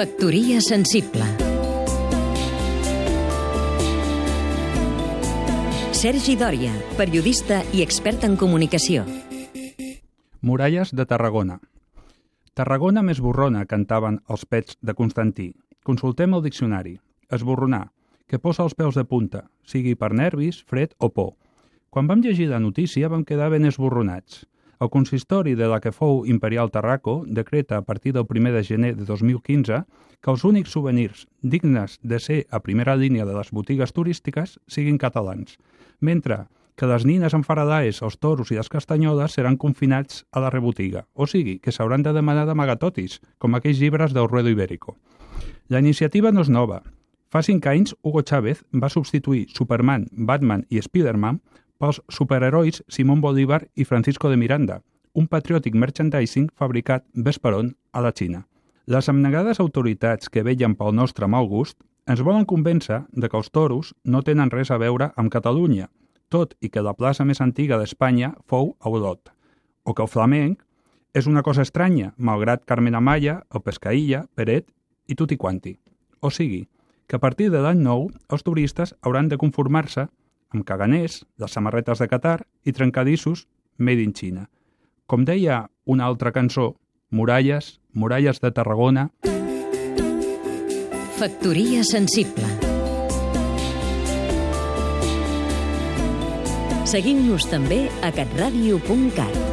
Factoria sensible Sergi Dòria, periodista i expert en comunicació. Muralles de Tarragona. Tarragona més borrona, cantaven els pets de Constantí. Consultem el diccionari. Esborronar, que posa els peus de punta, sigui per nervis, fred o por. Quan vam llegir la notícia vam quedar ben esborronats. El consistori de la que fou Imperial Tarraco decreta a partir del 1 de gener de 2015 que els únics souvenirs dignes de ser a primera línia de les botigues turístiques siguin catalans, mentre que les nines enfaradades, els toros i les castanyoles seran confinats a la rebotiga, o sigui, que s'hauran de demanar d'amagatotis, com aquells llibres del Ruedo Ibérico. La iniciativa no és nova. Fa cinc anys, Hugo Chávez va substituir Superman, Batman i Spider-Man pels superherois Simón Bolívar i Francisco de Miranda, un patriòtic merchandising fabricat vesperon a la Xina. Les amnegades autoritats que veien pel nostre mal gust ens volen convèncer de que els toros no tenen res a veure amb Catalunya, tot i que la plaça més antiga d'Espanya fou a Olot, o que el flamenc és una cosa estranya, malgrat Carmen Amaya, el Pescaïlla, Peret i tutti quanti. O sigui, que a partir de l'any nou els turistes hauran de conformar-se amb caganers, les samarretes de Qatar i trencadissos made in China. Com deia una altra cançó, muralles, muralles de Tarragona... Factoria sensible. Seguim-nos també a catradio.cat